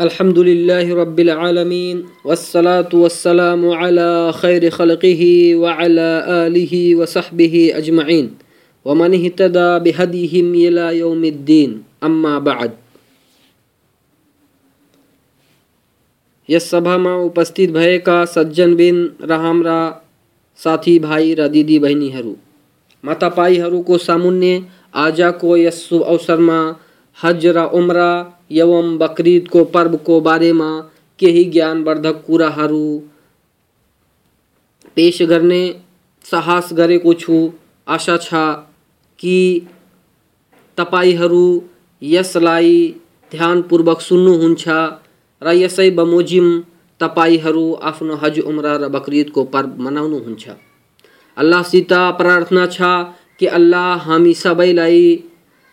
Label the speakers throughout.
Speaker 1: अल्हम्दुलिल्लाहि रब्बिल आलमीन वस्सलातु वस्सलामु अला खैर खल्किही व अला आलिही व सहबिही अजमईन व मन इहतदा बिहदिहिम इला यौमिद्दीन अम्मा बाद यस सभामा उपस्थित भएका सज्जनबिन र हाम्रा साथी भाइ र दिदी बहिनीहरू म तपाईँहरूको सामुन्ने आजको यस शुभ अवसरमा हज र उम्रा एवं बकरिदको पर्वको बारेमा केही ज्ञानवर्धक कुराहरू। पेश गर्ने साहस छु आशा छ कि तपाईँहरू यसलाई ध्यानपूर्वक सुन्नुहुन्छ र यसै बमोजिम तपाईँहरू आफ्नो हज, उम्रा र बकरिदको पर्व मनाउनुहुन्छ। अल्लाहसित प्रार्थना छ कि अल्लाह हामी सबैलाई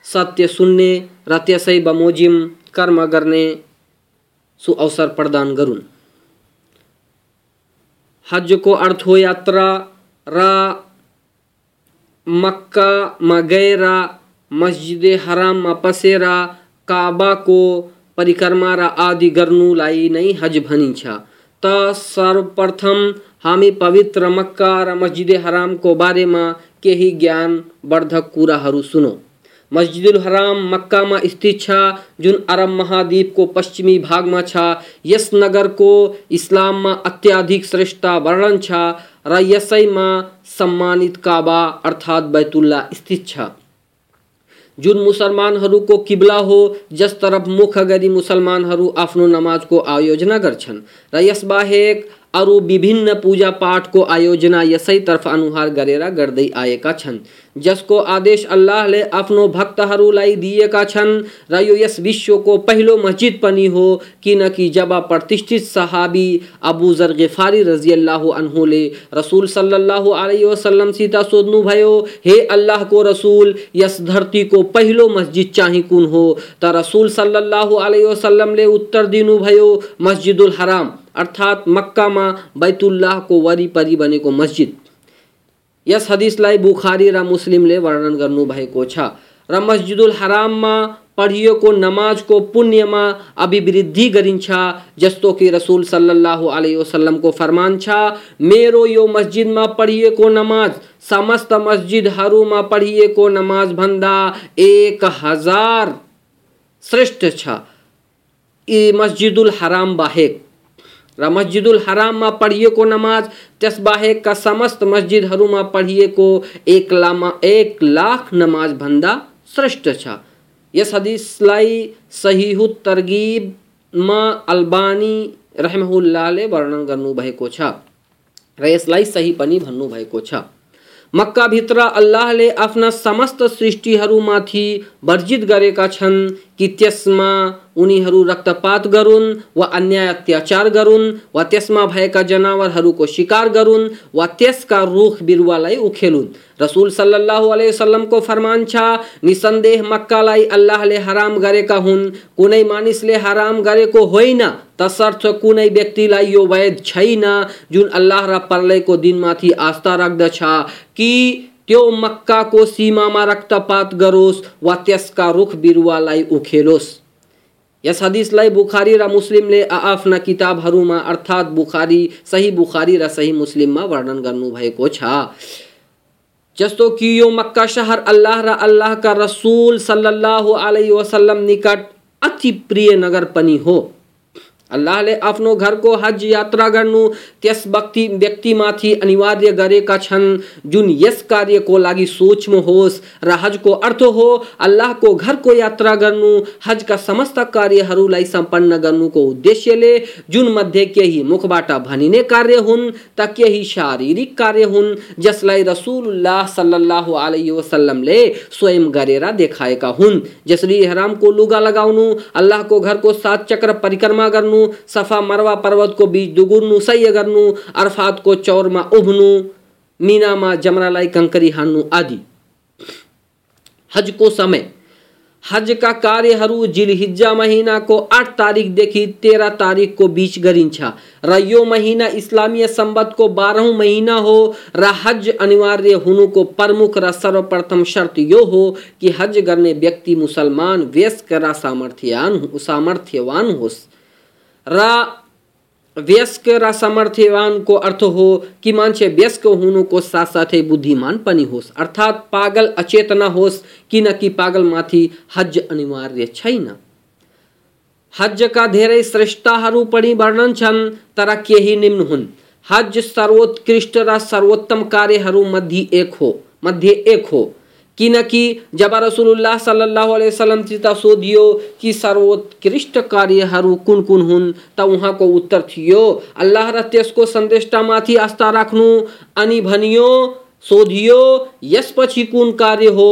Speaker 1: सत्य सुन्ने र बमोजिम कर्म गर्ने सु अवसर प्रदान गरून् हजको अर्थ हो यात्रा, र मक्कामा गएर मस्जिद हराममा पसेर काबाको परिक्रमा र आदि गर्नुलाई नै हज भनिन्छ। त सर्वप्रथम हामी पवित्र मक्का र मस्जिद हरामको बारेमा केही ज्ञानवर्धक कुराहरू सुनौँ। मस्जिदुल हराम मक्कामा स्थित छ, जुन अरब महाद्वीपको पश्चिमी भागमा छ। यस नगरको इस्लाममा अत्याधिक श्रेष्ठ वर्णन छ। सम्मानित काबा अर्थात् बैतुल्ला स्थित छ। जुन मुसलमानहरूको किब्ला हो, जिस जसतर्फ मुख गरी मुसलमानहरू आफ्नो नमाजको आयोजना गर्छन्। र यसबाहेक अरू विभिन्न पूजा पाठको आयोजना यसैतर्फ अनुहार गरेर गर्दै आएका छन्, जसको आदेश अल्लाहले आफ्नो भक्तहरूलाई दिएका छन् र यो यस विश्वको पहिलो मस्जिद पनि हो, किनकि जब प्रतिष्ठित सहाबी अबू जर गिफारी रज़ी अल्लाह अनहुले रसूल सल्लल्लाहु अलैहि वसल्लमसित सोध्नुभयो, हे अल्लाहको रसूल, यस धरतीको पहिलो मस्जिद चाहिँ कुन हो? त रसूल सल्लल्लाहु अलैहि वसल्लमले उत्तर दिनुभयो, मस्जिदुल हराम। अर्थात् मक्कामा बैतुल्लाहको बने को मस्जिद। यस हदिसलाई बुखारी र मुस्लिमले वर्णन गर्नुभएको छ। र मस्जिदुल हराममा पढिएको नमाजको पुण्यमा अभिवृद्धि गरिन्छ, जस्तो कि रसुल अलैहि वसल्लमको फरमान छ, मेरो यो मस्जिदमा पढिएको नमाज़, समस्त मस्जिदहरूमा पढिएको नमाज़ भन्दा एक हज़ार श्रेष्ठ छ। मस्जिदुल हराम बाहेक र मस्जिदुल हराममा पढिएको नमाज़ त्यसबाहेकका समस्त मस्जिदहरूमा पढिएको एक लामा, एक लाख नमाज़ भन्दा श्रेष्ठ छ। यस हदिसलाई सहिहु तरगिबमा अल्बानी रहमहुल्लाले वर्णन गर्नुभएको छ। र यसलाई सही पनि भन्नुभएको छ। मक्काभित्र अल्लाहले आफ्ना समस्त सृष्टिहरूमाथि वर्जित गरेका छन्। कि त्यसमा उनीहरू रक्तपात गरून्, वा अन्याय अत्याचार गरून्, वा त्यसमा भएका जनावरहरूको शिकार गरून्, वा त्यसका रुख बिरुवालाई उखेलुन्। रसुल अलैहि वसल्लमको फरमान छ, निसन्देह मक्कालाई अल्लाहले हराम गरेका हुन्। कुनै मानिसले हराम गरेको होइन, तसर्थ कुनै व्यक्तिलाई यो वैध छैन, जुन अल्लाह र प्रलयको दिनमाथि आस्था राख्दछ। कि त्यो मक्काको सीमामा रक्तपात गरोस् वा त्यसका रुख बिरुवालाई उखेलोस्? यस हदिसलाई बुखारी र मुस्लिमले आफ्ना किताबहरूमा अर्थात् बुखारी, सही बुखारी र सही मुस्लिममा वर्णन गर्नुभएको छ। जस्तो कि यो मक्का सहर अल्लाह र अल्लाहका रसुल सल्लल्लाहु अलैहि वसल्लम निकट अति प्रिय नगर पनि हो। अल्लाहले आफ्नो घरको हज यात्रा गर्नु त्यस व्यक्ति व्यक्तिमाथि अनिवार्य गरेका छन्, जुन यस कार्यको लागि सोचमा होस्, र हजको अर्थ हो अल्लाहको घरको यात्रा गर्नु हजका समस्त कार्यहरूलाई सम्पन्न गर्नुको उद्देश्यले जुन मध्ये केही मुखबाट भनिने कार्य हुन् त केही शारीरिक कार्य हुन् जसलाई रसुल्लाह अलैहि वसल्लमले स्वयं गरेर देखाएका हुन्। जसरी इहरामको लुगा लगाउनु अल्लाहको घरको सात चक्र परिक्रमा गर्नु सफ़ा मरवा पर्वत को बीच दुगुर्नु, सह्य गर्नु अरफातको चौरमा उभ्नु मिनामा जमरालाई कङ्करी हान्नु आदि। हजको समय। हजका कार्यहरू जिलहिज्जा महिनाको आठ तारिकदेखि तेह्र तारिकको बिच गरिन्छ र यो महिना इस्लामीय सम्बतको बाह्रौँ महिना हो, र हज अनिवार्य हुनुको प्रमुख र सर्वप्रथम शर्त यो हो कि हज गर्ने व्यक्ति मुसलमान, व्यस्क र सामर्थ्यवान सामर्थ्यवान होस्। र व्यस्क र सामर्थ्यवानको अर्थ हो कि मान्छे व्यस्क हुनुको साथसाथै बुद्धिमान पनि होस्। अर्थात् पागल अचेत नहोस् किनकि पागलमाथि हज अनिवार्य छैन। हजका धेरै श्रेष्ठताहरू पनि वर्णन छन्, तर केही निम्न हुन्। हज सर्वोत्कृष्ट र सर्वोत्तम कार्यहरूमध्ये एक हो, मध्ये एक हो। किनकि जब रसुल्लाह सल्लल्लाहु अलैहि वसल्लम सित सोधियो कि सर्वोत्कृष्ट कार्यहरू कुन कुन हुन् त उहाँको उत्तर थियो, अल्लाह र त्यसको सन्देष्टामाथि आस्था राख्नु अनि भनियो सोधियो यसपछि कुन कार्य हो,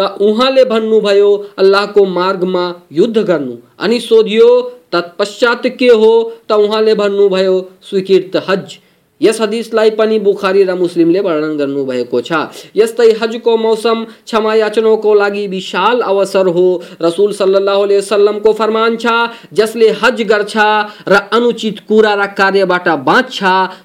Speaker 1: त उहाँले भन्नुभयो, अल्लाहको मार्गमा युद्ध गर्नु। अनि सोधियो तत्पश्चात के हो, त उहाँले भन्नुभयो, स्वीकृत हज। यस हदिसलाई पनि बुखारी र मुस्लिमले वर्णन गर्नुभएको छ। यस्तै हजको मौसम क्षमा याचनाको लागि विशाल अवसर हो। रसुल सल्लाह सल्लमको फरमान छ, जसले हज गर्छ र अनुचित कुरा र कार्यबाट बाँच्छ,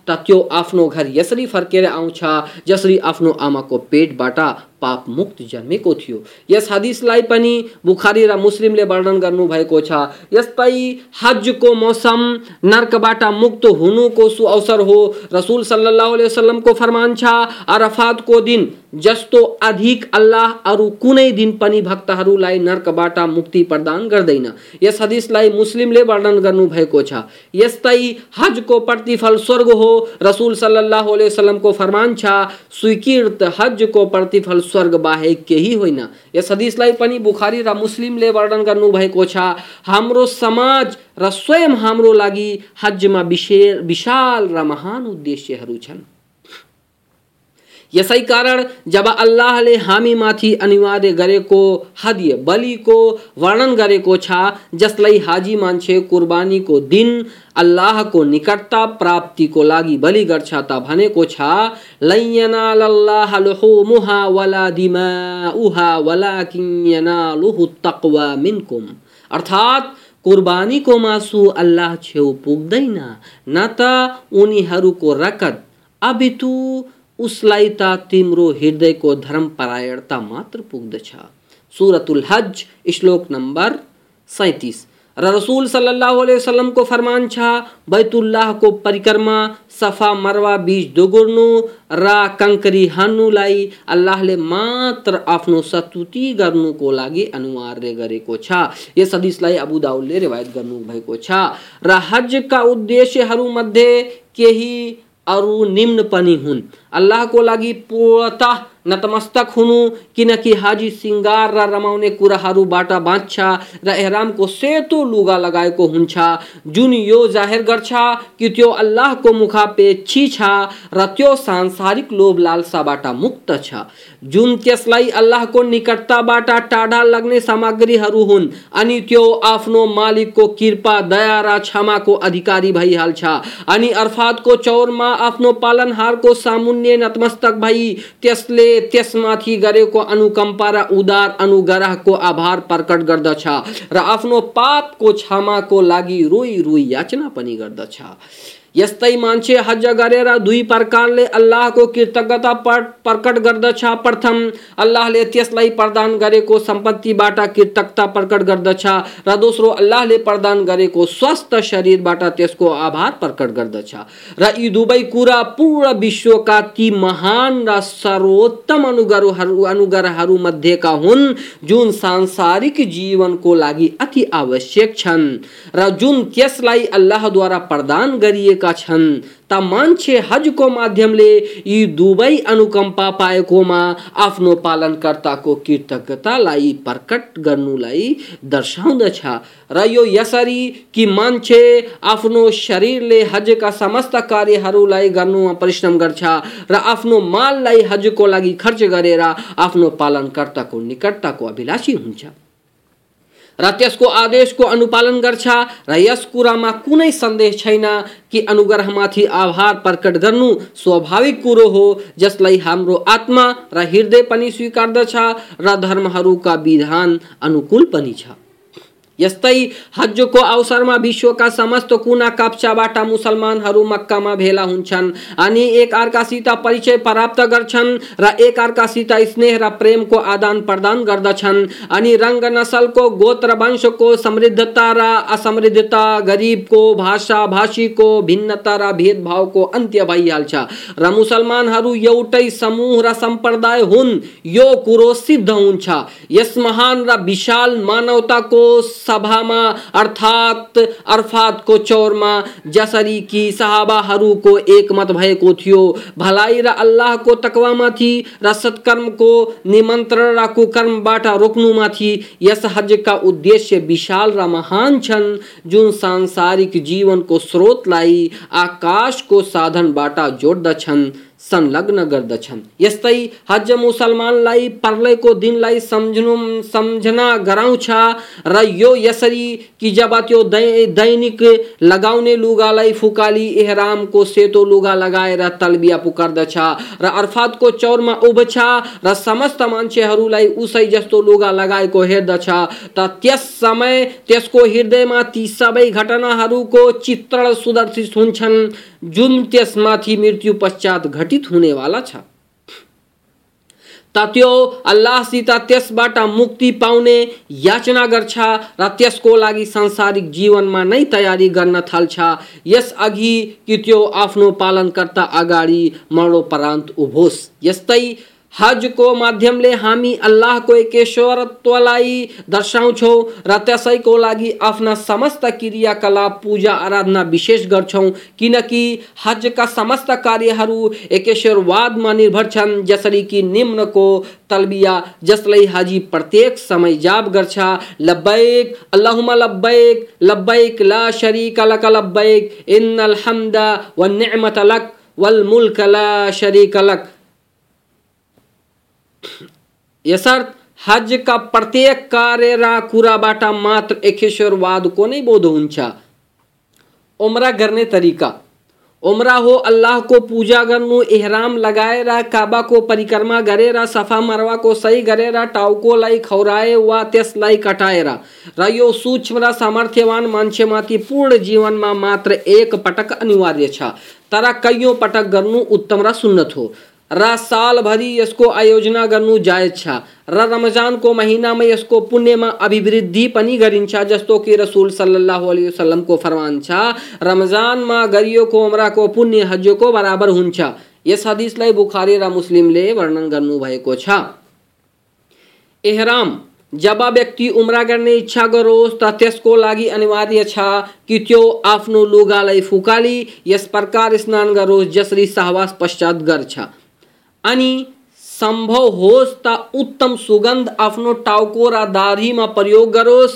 Speaker 1: त त्यो आफ्नो घर यसरी फर्केर आउँछ, जसरी आफ्नो आमाको पेटबाट पाप मुक्त जन्मेको थियो। यस हदिसलाई पनि बुखारी र मुस्लिमले वर्णन गर्नुभएको छ। यस्तै हजको मौसम नर्कबाट मुक्त हुनुको सुअवसर हो। रसुल सल्लाह वसल्लमको फरमान छ, अरफातको दिन जस्तो अधिक अल्लाह अरू कुनै दिन पनि भक्तहरूलाई नर्कबाट मुक्ति प्रदान गर्दैन। यस हदिसलाई मुस्लिमले वर्णन गर्नुभएको छ। यस्तै हजको प्रतिफल स्वर्ग हो। रसुल सल्लाह वसल्लमको फरमान छ स्वीकृत हजको प्रतिफल स्वर्ग बाहेक केही होइन। यस हदिसलाई पनि बुखारी र मुस्लिमले वर्णन गर्नुभएको छ, हाम्रो समाज र स्वयं हाम्रो लागि हजमा विशाल र महान उद्देश्यहरू छन्। यसै कारण, जब अल्लाहले हामीमाथि अनिवार्य गरेको हदिय बलिको वर्णन गरेको छ जसलाई हाजी मान्छे कुर्बानीको दिन अल्लाहको निकटता प्राप्तिको लागि बलि गर्छ त भनेको छ लैयनालल्लाह लुहुमुहा वला दिमाउहा वलाकिन यनालुहु तक्वा मिनकुम। अर्थात् कुर्बानीको मासु अल्लाह छेउ पुग्दैन, न त उनीहरूको रकत, अबितु उसलाई त तिम्रो हृदयको धर्मपरायणता मात्र पुग्दछ। सुरतुल हज, श्लोक नम्बर सैतिस। रसुल सल्लाह वसलमको फरमान छ, बैतुल्लाहको परिक्रमा, सफ़ा मरवा बीच दोगुर्नु, र कङ्करी हान्नुलाई अल्लाहले मात्र आफ्नो सतुति गर्नुको लागि अनिवार्य गरेको छ। यस हदिसलाई अबु दाउदले रिवायत गर्नुभएको छ। र हजका उद्देश्यहरूमध्ये केही अरू निम्न पनि हुन्। अल्लाहको लागि पूर्णतः नतमस्तक हुनु किनकि हाजी सिङ्गार र रमाउने कुराहरूबाट बाँच्छ र एहरामको सेतो लुगा लगाएको हुन्छ। जुन यो जाहेर गर्छ कि त्यो अल्लाहको मुखापेक्षी छ र त्यो सांसारिक लोभ लालसाबाट मुक्त छ। जुन त्यसलाई अल्लाहको निकटताबाट टाढा लाग्ने सामग्रीहरू हुन्, अनि त्यो आफ्नो मालिकको कृपा, दया र क्षमाको अधिकारी भइहाल्छ। अनि अर्फातको चौरमा आफ्नो पालनहारको सामुन्य नतमस्तक भई त्यसले त्यसमाथि गरेको अनुकम्पा र उदार अनुग्रहको आभार प्रकट गर्दछ र आफ्नो पापको क्षमाको लागि रोई रोई याचना पनि गर्दछ यस्तै मान्छे हज गरेर दुई प्रकारले अल्लाहको कृतज्ञता प्रकट गर्दछ। प्रथम, अल्लाहले त्यसलाई प्रदान गरेको सम्पत्तिबाट कृतज्ञता प्रकट गर्दछ र दोस्रो, अल्लाहले प्रदान गरेको स्वस्थ शरीरबाट त्यसको आभार प्रकट गर्दछ। र यी दुवै कुरा पूर्ण विश्वका ती महान र सर्वोत्तम अनुग्रहहरू अनुग्रहहरू मध्येका हुन्, जुन सांसारिक जीवनको लागि अति आवश्यक छन्। र जुन त्यसलाई अल्लाहद्वारा प्रदान गरिएका गरेका छन् त मान्छे हजको माध्यमले यी दुवै अनुकम्पा पाएकोमा आफ्नो पालनकर्ताको कृतज्ञतालाई प्रकट गर्नुलाई दर्शाउँदछ र यो यसरी कि मान्छे आफ्नो शरीरले हजका समस्त कार्यहरूलाई गर्नुमा परिश्रम गर्छ र आफ्नो माललाई हजको लागि खर्च गरेर आफ्नो पालनकर्ताको निकटताको अभिलाषी हुन्छ। र त्यसको आदेशको अनुपालन गर्छ। र यस कुरामा कुनै सन्देह छैन कि अनुग्रहमाथि आभार प्रकट गर्नु स्वाभाविक कुरो हो, जसलाई हाम्रो आत्मा र हृदय पनि स्वीकार्दछ र धर्महरूका विधान अनुकूल पनि छ। यस्तै हजको अवसरमा विश्वका समस्त कुना काप्चाबाट मुसलमानहरू मक्कामा भेला हुन्छन् अनि एक अर्कासित परिचय प्राप्त गर्छन् र एक अर्कासित स्नेह र प्रेमको आदान प्रदान गर्दछन्। अनि रङ्ग नसलको, गोत्र वंशको समृद्धता र असमृद्धता, गरिबको भाषा, भाषीको भिन्नता र भेदभावको अन्त्य भइहाल्छ। र मुसलमानहरू एउटै समूह र सम्प्रदाय हुन्, यो कुरो सिद्ध हुन्छ। यस महान र विशाल मानवताको सभामा, अर्थात् अरफातको चौरमा, जसरी कि सहाबाहरूको एकमत भएको थियो। भलाइ र अल्लाहको तकवामाथि र सत्कर्मको निमन्त्रण र कुकर्मबाट रोक्नुमाथि यस हजका उद्देश्य विशाल र महान छन्, जुन सांसारिक जीवनको स्रोतलाई आकाशको साधनबाट जोड्दछन् संलग्न गर्दछन्। यस्तै हज मुसलमानलाई पर्लेको दिनलाई सम्झनु सम्झना गराउँछ, र यो यसरी कि जब त्यो दैनिक लगाउने लुगालाई फुकाली एहरामको सेतो लुगा लगाएर तलबिया पुकार्दछ, र अर्फातको चौरमा उभ्छ, र समस्त मान्छेहरूलाई उसै जस्तो लुगा लगाएको हेर्दछ, त त्यस समय त्यसको हृदयमा ती सबै घटनाहरूको चित्रण सुदर्शित हुन्छन्, जुन त्यसमाथि मृत्यु पश्चात घटित हुनेवाला छ त त्यो अल्लाहसित त्यसबाट मुक्ति पाउने याचना गर्छ र त्यसको लागि सांसारिक जीवनमा नै तयारी गर्न थाल्छ। यसअघि कि त्यो आफ्नो पालनकर्ता अगाडि मरणोपरान्त उभोस्। यस्तै हजको माध्यमले हामी अल्लाहको एकेश्वरत्वलाई दर्शाउँछौँ र त्यसैको लागि आफ्ना समस्त क्रियाकलाप, पूजा आराधना विशेष गर्छौँ। किनकि हजका समस्त कार्यहरू एकेश्वरवादमा निर्भर छन्, जसरी कि निम्नको तलबिया जसलाई हाजी प्रत्येक समय जाप गर्छ। लब्बैक, अल्लाहुम्मा लब्बैक लब्बैक ला शरीक लक लब्बैक। इन्नल हम्दा व निअमत लक, वल मुल्क ला शरीक लक। यसर्थ हजका प्रत्येक कार्य र कुराबाट मात्र एकेश्वरवादको नै बोध हुन्छ उम्रा गर्ने तरिका। उम्रा हो अल्लाहको पूजा गर्नु एहराम लगाएर काबाको परिक्रमा गरेर सफ़ा मरवाको सही गरेर टाउकोलाई खौराए वा त्यसलाई कटाएर र यो सूक्ष्म र सामर्थ्यवान मान्छेमाथि पूर्ण जीवनमा मात्र एक पटक अनिवार्य छ। तर कैयौँ पटक गर्नु उत्तम र सुन्नत हो। र साल भरी यसको आयोजना गर्नु जायज़ छ। र रमजानको महिनामा यसको पुण्यमा अभिवृद्धि पनि गरिन्छ, जस्तो कि रसुल सल्लाह वसलमको फरमान छ। रमजानमा गरिएको, उम्राको पुण्य हजको बराबर हुन्छ। यस हदिसलाई बुखारी र मुस्लिमले वर्णन गर्नुभएको छ। एहराम, जब व्यक्ति उम्रा गर्ने इच्छा गरोस् त त्यसको लागि अनिवार्य छ कि त्यो आफ्नो लुगालाई फुकाली, यस प्रकार स्नान गरोस्, जसरी सहवास पश्चात गर्छ। अनि सम्भव होस् त उत्तम सुगन्ध आफ्नो टाउको र दाढीमा प्रयोग गरोस्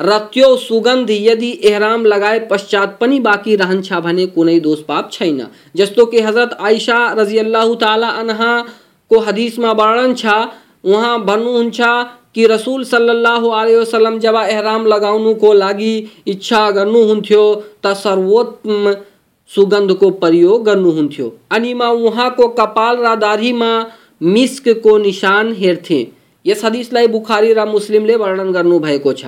Speaker 1: र त्यो सुगन्ध यदि एहराम लगाए पश्चात पनि रहन रहन्छ भने कुनै दोष पाप छैन। जस्तो कि हज़रत आइसा रज़ी अल्लाह ताला अनहाको हदिसमा वर्णन छ, उहाँ भन्नुहुन्छ कि रसुल सल्लाह वसलम जब एहराम लगाउनुको लागि इच्छा गर्नुहुन्थ्यो त सर्वोत्तम सुगन्धको प्रयोग गर्नुहुन्थ्यो म उहाँको कपाल र मिस्क मिस्कको निशान हेर्थे। इस हदिसलाई बुखारी र मुस्लिमले वर्णन गर्नुभएको छ।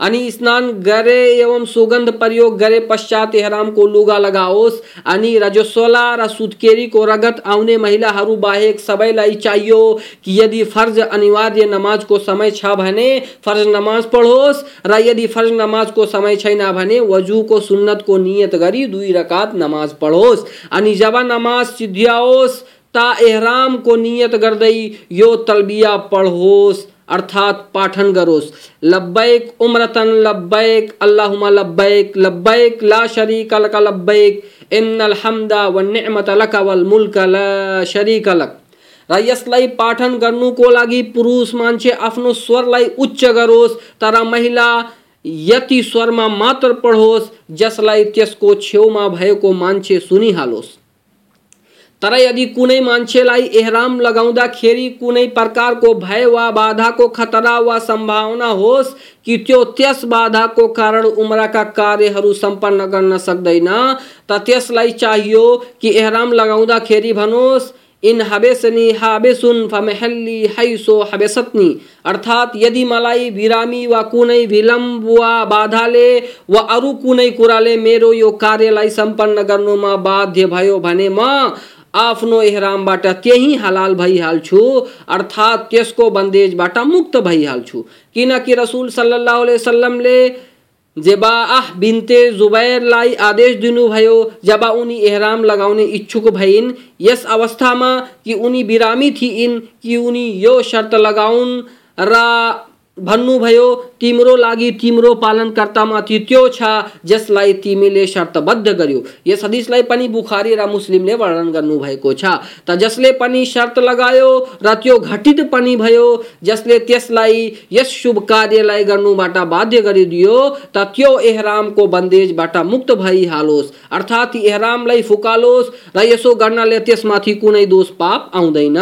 Speaker 1: अनि स्नान गरे एवं सुगंध प्रयोग गरे पश्चात एहराम को लुगा लगाओस्। अनि रजस्वला र सुत्केरीको रगत आउने महिलाहरू बाहेक सबैलाई चाहियो कि यदि फ़र्ज़ अनिवार्य नमाजको समय छ भने फ़र्ज़ नमाज़ पढोस् र यदि फ़र्ज़ नमाजको समय छैन भने वजुको सुन्नतको नियत गरी दुई रकात नमाज़ पढोस्। अनि जब नमाज़ सिद्ध्याओस्, ता एहराम को नियत गर्दै यो तलबिया पढोस्। अर्थात पाठन गरोस। लब्बैक उम्रतन लब्बैक, अल्लाहुम्मा लब्बैक लब्बैक ला शरीक लक लब्बैक, इन्नल हम्दा व निअमत लक वल मुल्क ला शरीक लक। र यसलाई पाठन गर्नुको लागि पुरुष मान्छे आफ्नो स्वरलाई उच्च गरोस्, तर महिला यति स्वरमा मात्र पढोस् जसलाई त्यसको छेउमा भएको मान्छे सुनिहालोस् तर यदि कुनै मान्छेलाई एहराम लगाउँदाखेरि कुनै प्रकारको भय वा बाधाको खतरा वा सम्भावना होस् कि त्यो त्यस बाधाको कारण उम्राका कार्यहरू सम्पन्न गर्न सक्दैन, त त्यसलाई चाहियो कि एहराम लगाउँदाखेरि भनोस् इन हबेसनी हाबेसुन फमहल्ली हैसो हबेसतनी अर्थात यदि मलाई बिरामी वा कुनै विलम्ब वा बाधाले वा अरू कुनै कुराले मेरो यो कार्यलाई सम्पन्न गर्नुमा बाध्य भयो भने म आफ्नो एहरामबाट त्यही हलाल भइहाल्छु अर्थात् त्यसको बन्देजबाट मुक्त भइहाल्छु किनकि रसुल सल्लाह वसल्लमले जेबाह बिन्ते जुबैरलाई आदेश दिनुभयो जब उनी एहराम लगाउने इच्छुक भइन्, यस अवस्थामा कि उनी बिरामी थिइन्, कि उनी यो शर्त लगाउन्, र भन्नुभयो तिम्रो लागि तिम्रो पालनकर्तामाथि त्यो छ, जसलाई तिमीले शर्तबद्ध गर्यो। यस हदिसलाई पनि बुखारी र मुस्लिमले वर्णन गर्नुभएको छ। त जसले पनि शर्त लगायो र त्यो घटित पनि भयो, जसले त्यसलाई यस शुभ कार्यलाई गर्नुबाट बाध्य गरिदियो, त त्यो एहरामको बन्देजबाट मुक्त भइहालोस्। अर्थात् एहरामलाई फुकालोस् र यसो गर्नाले त्यसमाथि कुनै दोष पाप आउँदैन।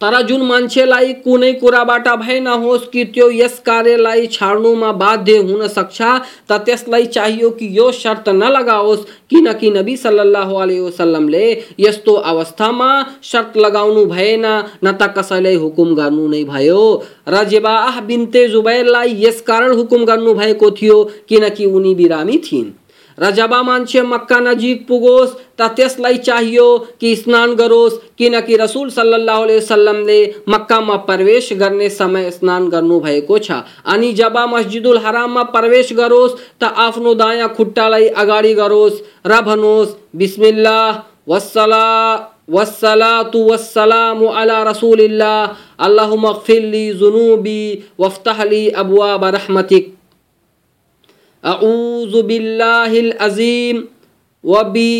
Speaker 1: तर जुन मान्छेलाई कुनै कुराबाट भए नहोस् कि त्यो यस कार्यलाई छाड्नुमा बाध्य हुन सक्छ, त त्यसलाई चाहियो कि यो शर्त नलगाओस्। किनकि नबी सल्लाह अलैहि वसल्लमले यस्तो अवस्थामा शर्त लगाउनु भएन, न त कसैलाई हुकुम गर्नु नै भयो। र जेबाह बिन्ते जुबैरलाई यस कारण हुकुम गर्नुभएको थियो, किनकि उनी बिरामी थिइन्। जब मान्छे मक्का नजिक पुगोस्, त त्यसलाई चाहियो कि स्नान गरोस् किनकि रसुल सल्लाह वसल्लमले मक्कामा प्रवेश गर्ने समय स्नान गर्नुभएको छ। अनि जब मस्जिदुल हराममा प्रवेश गरोस्, त आफ्नो दायाँ खुट्टालाई अगाडि गरोस्, र भनोस् बिस्मिल्लाह, वस्सला, वस्सलातु वस्सलामु अला रसूलिल्लाह, अल्लाहुम्मा ली जुनूबी, वफ्तह अबवाब रहमतिक। अऊज़ु बिल्लाहिल अज़ीम व बी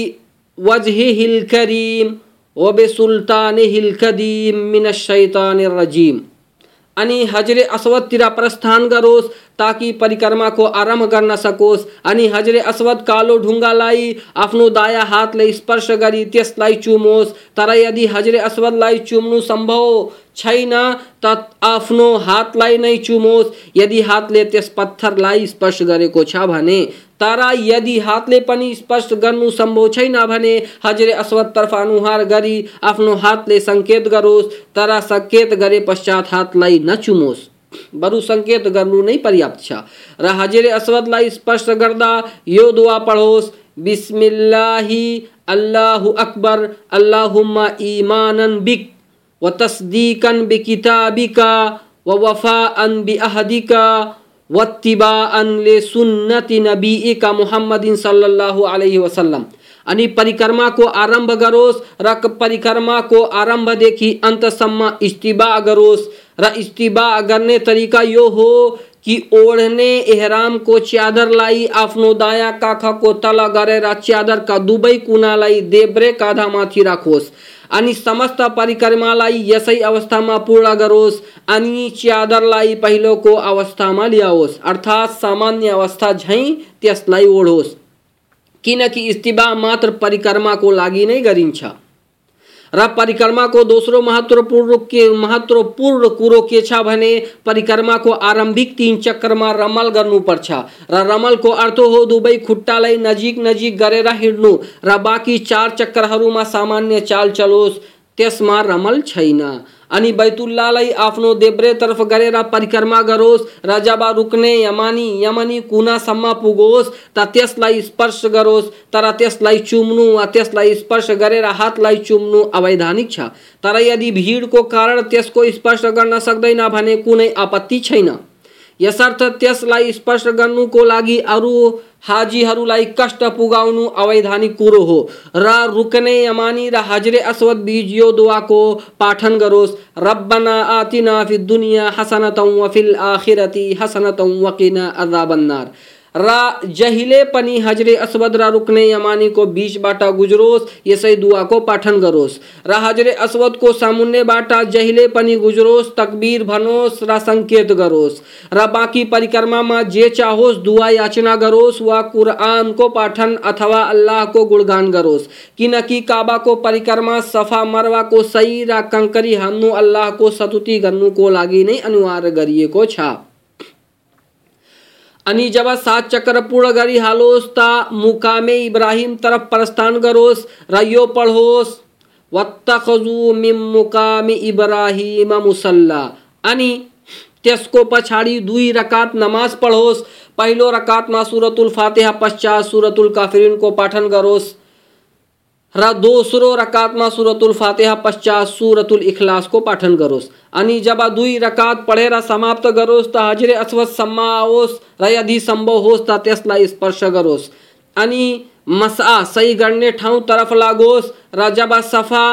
Speaker 1: वजहिल करीम व बेसुल्तानिहिल कदीम मिनश शैतानिर रजीम अनि हजरे अस्वदतिर प्रस्थान गरोस् ताकि परिक्रमाको आरंभ गर्न सकोस्। अनि हजरे अस्वद कालो ढुङ्गालाई आफ्नो दायाँ हातले स्पर्श गरी त्यसलाई चुमोस्। तर यदि हजरे अस्वदलाई चुम्नु सम्भव छैन, त आफ्नो हातलाई नै चुमोस्। यदि हातले त्यस पत्थरलाई स्पर्श गरेको छ भने, तर यदि हातले पनि स्पर्श गर्नु सम्भव छैन भने, हजरे अस्वदतर्फ अनुहार गरी आफ्नो हातले सङ्केत गरोस्। तर सङ्केत गरे पश्चात हातलाई नचुमोस् बरु संकेत गर्नु नै पर्याप्त छ। र हजरे अस्वदलाई स्पर्श गर्दा यो दुआ पढोस्, बिस्मिल्लाही अल्लाहु अकबर, अल्लाहुम्मा ईमानन बिक, व तस्दीकन बिकिताबिका, व वफ़ाअन बिअहदिका वत्तिबाअन ले सुन्नति नबीका मुहम्मदिन सल्लल्लाहु अलैहि वसल्लम। अनि परिक्रमा परिक्रमाको आरंभ गरोस्, र परिक्रमाको आरम्भदेखि अन्तसम्म इस्तिबा गरोस्। र इस्तिबा गर्ने तरिका यो हो कि ओढ्ने एहरामको च्यादरलाई आफ्नो दायाँ काखको तल गरेर च्यादरका दुवै कुनालाई देब्रे काँधामाथि राखोस्। अनि समस्त परिक्रमालाई यसै अवस्थामा पूर्ण गरोस्। अनि च्यादरलाई पहिलोको अवस्थामा ल्याओस्। अर्थात् सामान्य अवस्था झैँ त्यसलाई ओढोस्। किनकि इस्तिबा मात्र परिक्रमाको लागि नै गरिन्छ। र परिक्रमाको दोस्रो महत्त्वपूर्ण के महत्वपूर्ण कुरो के छ भने आरंभिक तीन तिन में रमल गर्नुपर्छ र रमलको अर्थ हो दुवै खुट्टालाई नजिक नजिक गरेर हिँड्नु। र बाँकी चार चक्करहरूमा सामान्य चाल चलोस्, त्यसमा रमल छैन। अनि बैतुल्लालाई आफ्नो देब्रेतर्फ गरेर परिक्रमा गरोस्। र जब रुक्ने यमानी यमनी कुनासम्म पुगोस् त त्यसलाई स्पर्श गरोस्। तर त्यसलाई चुम्नु वा त्यसलाई स्पर्श गरेर हातलाई चुम्नु अवैधानिक छ। तर यदि भिडको कारण त्यसको स्पर्श गर्न सक्दैन भने कुनै आपत्ति छैन। यसर्थ त्यसलाई स्पर्श गर्नुको लागि अरू हाजीहरूलाई कष्ट पुगाउनु अवैधानिक कुरो हो। र रुकने यमानी र हजरे अस्वद बीज यो दुवाको पाठन गरोस्। रब्बना आतिना फि दुनिया हसनतौ वफिल आखिरती हसनतौ वकिना अजाबन्नार। र जहिले पनि हजरे अस्वद र रुक्ने यमानीको बिचबाट गुज्रोस् यसै दुवाको पाठन गरोस्। र हजरे अस्वदको सामुन्नेबाट जहिले पनि गुज्रोस्, तकबीर भनोस्, र सङ्केत गरोस्। र बाँकी परिक्रमामा जे चाहोस्, दुआ याचना गरोस्, वा कुरआनको पाठन अथवा अल्लाह को गुणगान गरोस्। किनकि काबाको परिक्रमा, सफ़ा मरवाको सही र कङ्करी हान्नु अल्लाहको सतुति गन्नु को लागि नहीं अनिवार्य गरिएको छ। अनि जब सात चक्र पूर्ण गरी हालोस् ता मुकामे इब्राहिम तरफ़ प्रस्थान करोस र यो पढोस्, वत्तखजु मिम मुकामे इब्राहिम मुसल्ला। अनि त्यसको पछाड़ी दुई रकात नमाज़ पढोस्। पहिलो रकातमा सुरतुल फातिहा, पश्चात सुरतुल काफिरिनको पाठन गरोस्। र रकात रकातमा सूरतुल फातिहा, पश्चात सूरतुल इखलास को पाठन करोस। अनि जब दुई रकात पढेर समाप्त गरोस् त हजरे अस्वतसम्म आओस् र यदि सम्भव होस्, त त्यसलाई स्पर्श गरोस् अनि मसा सही गर्ने ठाउँ तरफ़ लागोस्। र जब सफ़ा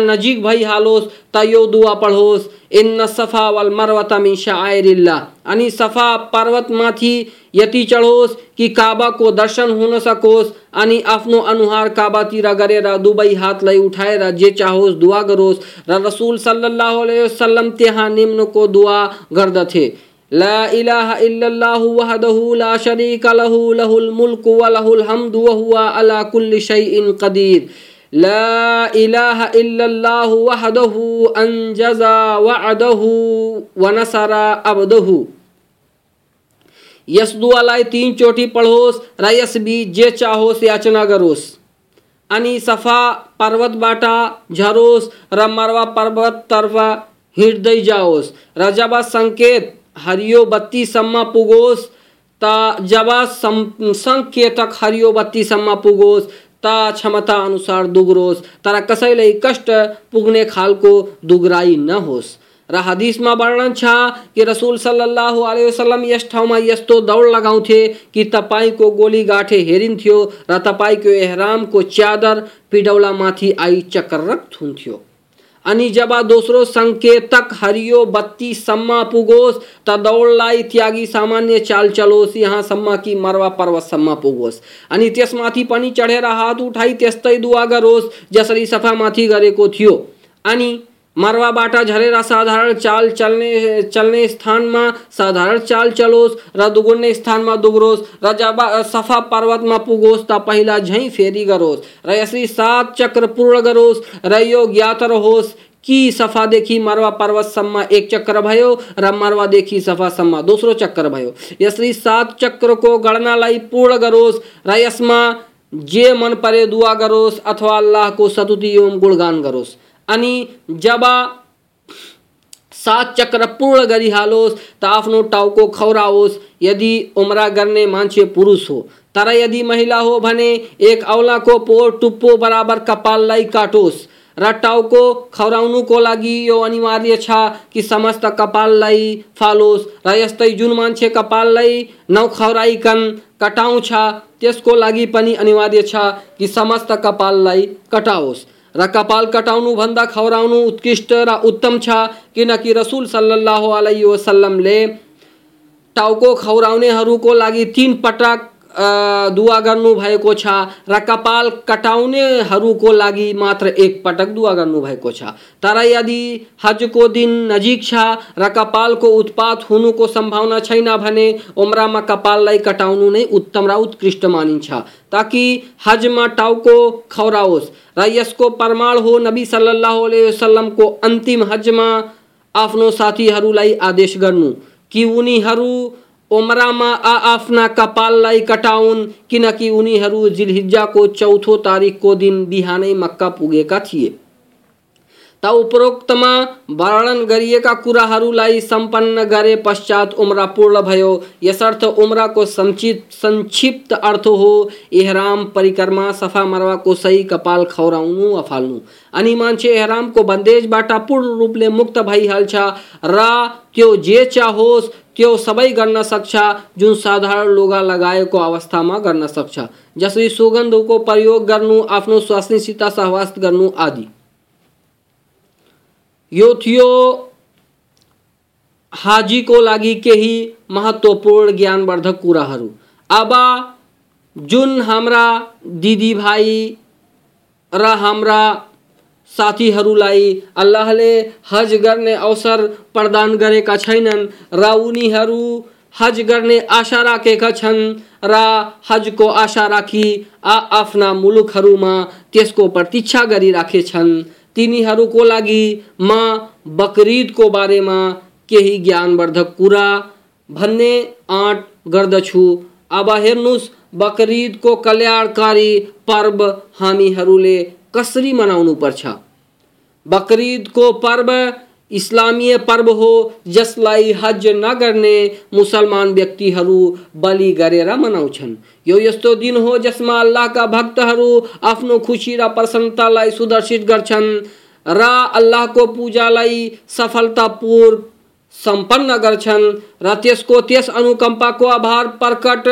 Speaker 1: नजिक भइहालोस् त यो दुवा पढोस्। इन सफ़ा वल मरवत मिन शायरिल्ला अनि सफ़ा पर्वतमाथि यति चढोस् कि काबाको दर्शन हुन सकोस्। अनि आफ्नो अनुहार काबातिर गरेर दुवै हातलाई उठाएर जे चाहोस् दुवा गरोस्। र रसुल सल्लल्लाहु अलैहि वसल्लम त्यहाँ निम्नको दुवा गर्दथे। ला इलाहा इल्लल्लाहु वहदहु ला शरीका लहु, लहुल मुल्क व लहुल हम्दु व हुवा अला कुल्लि शैइन कदीर। ला इलाहा इल्लल्लाहु वहदहु अंजजा वअदहु व नसरा अबदहु। यस दुआलाई तीन चोटी पढोस् र यस बीच जे चाहोस् याचना गरोस्। अनि सफ़ा पर्वतबाट झरोस्, र मरवा पर्वततर्फ हिँड्दै जाओस्। र जब सङ्केत हरियो बत्ती सम्म पुगोस्, त जब सङ्केतक हरियो बत्ती सम्म पुगोस्, त क्षमता अनुसार दुग्रोस्। तर कसैलाई कष्ट पुग्ने खालको दुग्राई नहोस् र हदिसमा वर्णन छ कि रसुल सल्लाह वसल्लम यस ठाउँमा यस्तो दौड लगाउँथे कि तपाईँको गोली गाठे हेरिन्थ्यो, र तपाईँको एहरामको च्यादर पिडौलामाथि आई चक्ररक्त हुन्थ्यो। अनि दूसरो संकेतक हरियो बत्ती सम्मा पुगोस त दौडलाई त्यागी सामान्य चाल चलोस, यहाँ सम्मा की मरवा पर्वत सम्मा पुगोस। अनि त्यसमाथि पनि चढेर हात उठाई, त्यस्तै दुवा गरोस्, जसरी सफ़ा माथि गरेको थियो। अनि मरवाबाट झरेर साधारण चाल चलने चलने स्थान में साधारण चाल चलोस्। र दुगुन्ने में दुग्रोस् र जब सफ़ा पर्वतमा पुगोस् त पहिला झैँ फेरि गरोस्। र सात चक्र पूर्ण गरोस्। र यो ज्ञात रहोस् कि सफादेखि मरवा पर्वतसम्म एक चक्र भयो, र मरवादेखि सफासम्म दोस्रो चक्र भयो। यसरी सात चक्रको गणनालाई पूर्ण गरोस्। र यसमा जे मन परे दुआ गरोस्, अथवा अल्लाहको सतुति एवं गुणगान गरोस्। अनि जब सात चक्र पूर्ण गरिहालोस्, त आफ्नो टाउको खौराओस्। यदि उम्रा गर्ने मान्छे पुरुष हो, तर यदि महिला हो भने एक औलाको पोर टुप्पो बराबर कपाललाई काटोस् र टाउको खौराउनुको लागि यो अनिवार्य छ कि समस्त कपाललाई फालोस् र यस्तै जुन मान्छे कपाललाई नखौराइकन कटाउँछ, त्यसको लागि पनि अनिवार्य छ कि समस्त कपाललाई कटाओस्। र कपाल कटाउनुभन्दा खौराउनु उत्कृष्ट र उत्तम छ, किनकि रसुल सल्लाह अलैहि वसल्लमले टाउको खौराउनेहरूको लागि तिन पटक दुवा गर्नुभएको छ। र कपाल कटाउनेहरूको लागि मात्र एक पटक दुवा गर्नुभएको छ। तर यदि हजको दिन नजिक छ र कपालको उत्पात हुनुको सम्भावना छैन भने उम्रामा कपाललाई कटाउनु नै उत्तम र उत्कृष्ट मानिन्छ। ताकि हजमा टाउको खौराओस् र को प्रमाण हो नबी सल्लल्लाहु को अंतिम हज में आफ्नो साथीहरूलाई आदेश गर्नु। कि उनीहरू उमरामा आफ्ना कपाललाई कटाउन्, किनकि उनीहरू जिलहिज्जाको चौथो को दिन बिहान मक्का पुगेका थिए। त उपरोक्तमा वर्णन गरिएका सम्पन्न गरे पश्चात उम्रा पूर्ण भयो। यसर्थ उम्राको संक्षिप्त संक्षिप्त अर्थ हो, एहराम परिक्रमा सफ़ा मरवाको सही कपाल खौराउनु वा फाल्नु अनि मान्छे एहरामको बन्देजबाट पूर्ण रूप रूपले मुक्त भइहाल्छ र त्यो जे चाहोस् त्यो सबै गर्न सक्छ, जुन साधारण लुगा लगाएको अवस्थामा गर्न सक्छ। जसरी सुगन्धको प्रयोग गर्नु, आफ्नो स्वास्नीसित सहवास गर्नु आदि। यो थियो लागि केही महत्त्वपूर्ण ज्ञानवर्धक कुराहरू। अब जुन हाम्रा दिदीभाइ र हाम्रा साथीहरूलाई अल्लाहले हज गर्ने अवसर प्रदान गरेका छैनन् र उनीहरू हज गर्ने आशा राखेका छन् र हजको आशा राखी आ आफ्ना मुलुकहरूमा त्यसको प्रतीक्षा गरिराखेछन्। तिनीहरूको लागि म बकरिदको बारेमा केही ज्ञानवर्धक कुरा भन्ने आँट गर्दछु। अब हेर्नुहोस् बकरिदको कल्याणकारी पर्व हामीहरूले कसरी मनाउनु पर्छ। बकरिदको पर्व इस्लामीय पर्व हो जसलाई हज नगर्ने मुसलमान व्यक्तिहरू बलि गरेर मनाउँछन्। यो यस्तो दिन हो, जसमा अल्लाहका भक्तहरू आफ्नो खुसी र प्रसन्नतालाई सुदर्शित गर्छन् र अल्लाहको पूजालाई सफलतापूर्व सम्पन्न गर्छन् र त्यसको त्यस अनुकम्पाको आभार प्रकट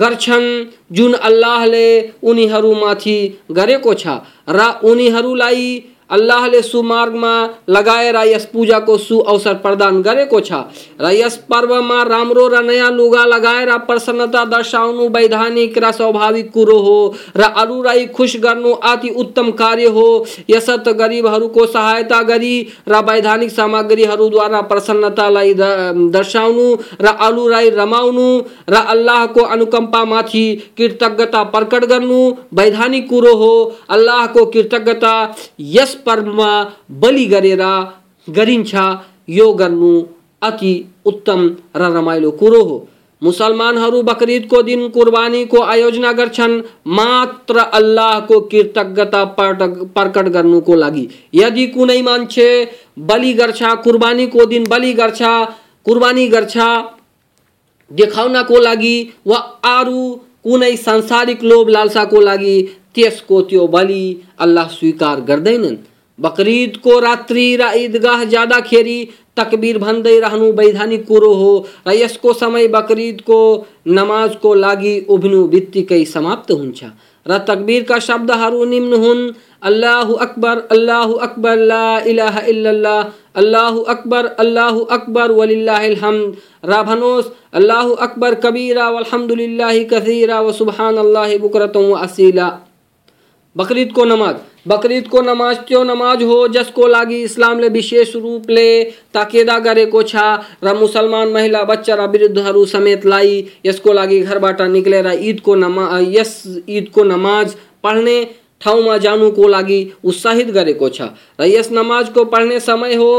Speaker 1: गर्छन् जुन अल्लाहले उनीहरूमाथि गरेको छ। र उनीहरूलाई अल्लाहले सुमार्गमा लगाएर यस पूजाको सु अवसर प्रदान गरेको छ। र यस पर्वमा राम्रो र नयाँ लुगा लगाएर प्रसन्नता दर्शाउनु, वैधानिक र स्वाभाविक कुरो हो, र अरूलाई खुस गर्नु अति उत्तम कार्य हो। यसर्थ गरिबहरूको सहायता गरी र वैधानिक सामग्रीहरूद्वारा प्रसन्नतालाई दर्शाउनु, र अरूलाई रमाउनु, र अल्लाहको अनुकम्पामाथि कृतज्ञता प्रकट गर्नु, वैधानिक कुरो हो। अल्लाहको कृतज्ञता यस पर्वमा बलि गरेर, गरिन्छ, यो गर्नु अति उत्तम र रमाइलो कुरो हो। मुसलमानहरू बकरिदको दिन कुर्बानीको आयोजना गर्छन्, मात्र अल्लाहको कृतज्ञता प्रकट गर्नुको लागि। यदि कुनै मान्छे बलि गर्छ, कुर्बानीको दिन बलि गर्छ, कुर्बानी गर्छ, देखाउनको लागि वा अरू कुनै सांसारिक लोभ लालसाको लागि, त्यसको त्यो बलि अल्लाह स्वीकार गर्दैनन्। बकरिदको रात्रि र ईदगाह खेरी तकबीर भन्दै रहनु वैधानिक कुरो हो। र यसको समय बकरिदको नमाजको लागि उभिनु बित्तिकै समाप्त हुन्छ र तकबिरका शब्दहरू निम्न हुन्, अल्लाह अकबर अल्लाह अकबर, ला इलाहा इल्लल्लाह, अल्लाह अकबर अल्लाह अकबर, वलिल्लाहिल हम्द। र भनोस्, अल्लाह अकबर कबीरा, वल्हम्दुलिल्लाहि कसीरा, व सुबहान अल्लाह बुकरतम व असीला। बकरीद को नमाज़। बकरीद को नमाज़ त्यो नमाज़ हो? जसको लागि इस्लामले विशेष रूपले ताकेदा गरेको छ। र मुसलमान महिला, बच्चा र वृद्धहरू समेतलाई यसको लागि घरबाट निक्लेर ईदको नमा यस ईद को नमाज़ पढ्ने ठाउँमा जानुको लागि उत्साहित गरेको छ। र यस नमाजको पढ्ने समय हो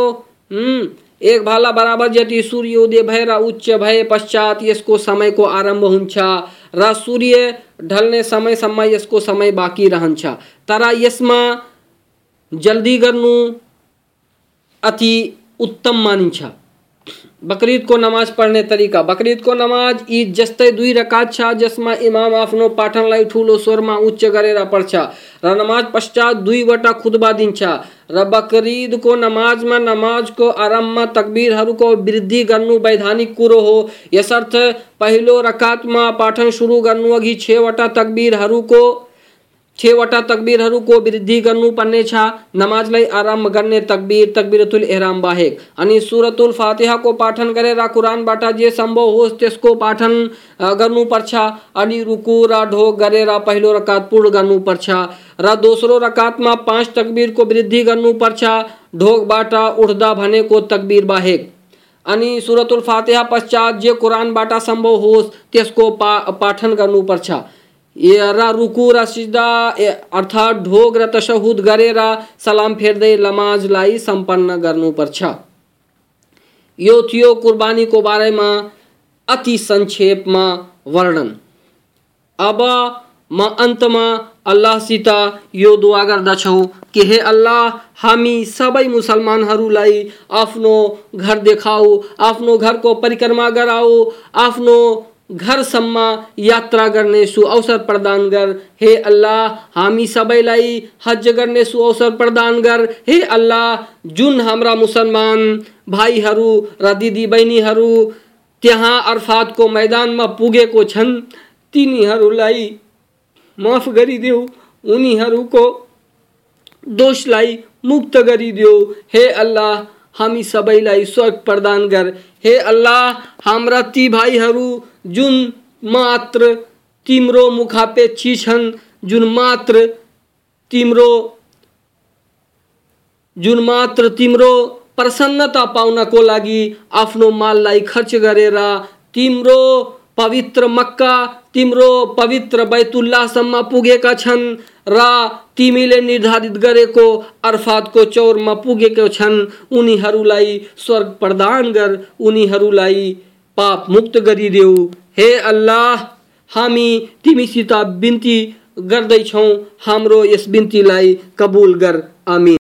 Speaker 1: एक भाला बराबर जति सूर्योदय भएर उच्च भय पश्चात यसको समयको आरंभ हुन्छ। र सूर्य ढल्ने समयसम्म इसको समय बाकी रह तर इसमें जल्दी गर्नु अति उत्तम मानिन्छ। बकरीद को नमाज़ पढ़ने तरीका। बकरीद को नमाज़, ईद जस्तै दुई रकात छ, जसमा इमाम आफ्नो पाठनलाई ठुलो स्वरमा उच्च गरेर पढ्छ र नमाज़ पश्चात दुईवटा खुतबा दिन्छ र बकरिदको नमाजमा नमाजको आरम्भमा तकबिरहरूको वृद्धि गर्नु वैधानिक कुरो हो। यसर्थ, पहिलो रकातमा पाठन सुरु गर्नु अघि छवटा तकबिरहरूको छवटा तकबिरहरूको वृद्धि गर्नुपर्ने छ। नमाजलाई आरंभ गर्ने तकबिर, तकबिरतुल एहराम बाहेक। अनि सुरतुल फातिहाको पाठन गरेर कुरानबाट जे सम्भव होस् त्यसको पाठन गर्नुपर्छ अनि रुकु र ढोक गरेर पहिलो रकात पूर्ण गर्नुपर्छ र दोस्रो रकातमा पाँच तकबिरको वृद्धि गर्नुपर्छ ढोकबाट उठ्दा भनेको तकबिर बाहेक। अनि सुरतुल फातिहा पश्चात जे कुरानबाट सम्भव होस्, त्यसको पा, पाठन गर्नुपर्छ र रुकु सिजदा अर्थात् ढोग र तशहुद गरेर सलाम फेर्दै नमाजलाई सम्पन्न गर्नुपर्छ यो थियो कुर्बानीको बारेमा अति संक्षेपमा वर्णन अब म अन्तमा अल्लाहसित यो दुआ गर्दछौँ कि हे अल्लाह हामी सबै मुसलमानहरूलाई आफ्नो घर देखाऊ आफ्नो घरको परिक्रमा गराऊ आफ्नो घरसम्म यात्रा गर्ने सुअवसर प्रदान गर। हे अल्लाह, हामी सबैलाई हज गर्ने सुअवसर प्रदान गर। हे अल्लाह, जुन हाम्रा मुसलमान भाइहरू र दिदी बहिनीहरू त्यहाँ अर्फातको मैदानमा पुगेको छन्, तिनीहरूलाई माफ़ गरिदेऊ, उनीहरूको दोषलाई मुक्त गरिदेऊ। हे अल्लाह हामी सबैलाई स्वर्ग प्रदान गर हे अल्लाह, हाम्रा ती भाइहरू, जुन मात्र तिम्रो मुखापेक्षी छन्, जुन मात्र तिम्रो, जुन मात्र तिम्रो प्रसन्नता पाउनको लागि आफ्नो माललाई खर्च गरेर तिम्रो पवित्र मक्का, तिम्रो पवित्र बैतुल्लाहसम्म पुगेका छन् र तिमीले निर्धारित गरेको अर्फातको चौरमा पुगेको छन्। उनीहरूलाई स्वर्ग प्रदान गर, उनीहरूलाई पाप मुक्त गरिदेऊ। हे अल्लाह, हामी तिमीसित बिन्ती गर्दैछौँ। हाम्रो यस बिन्तीलाई कबुल गर। आमिन।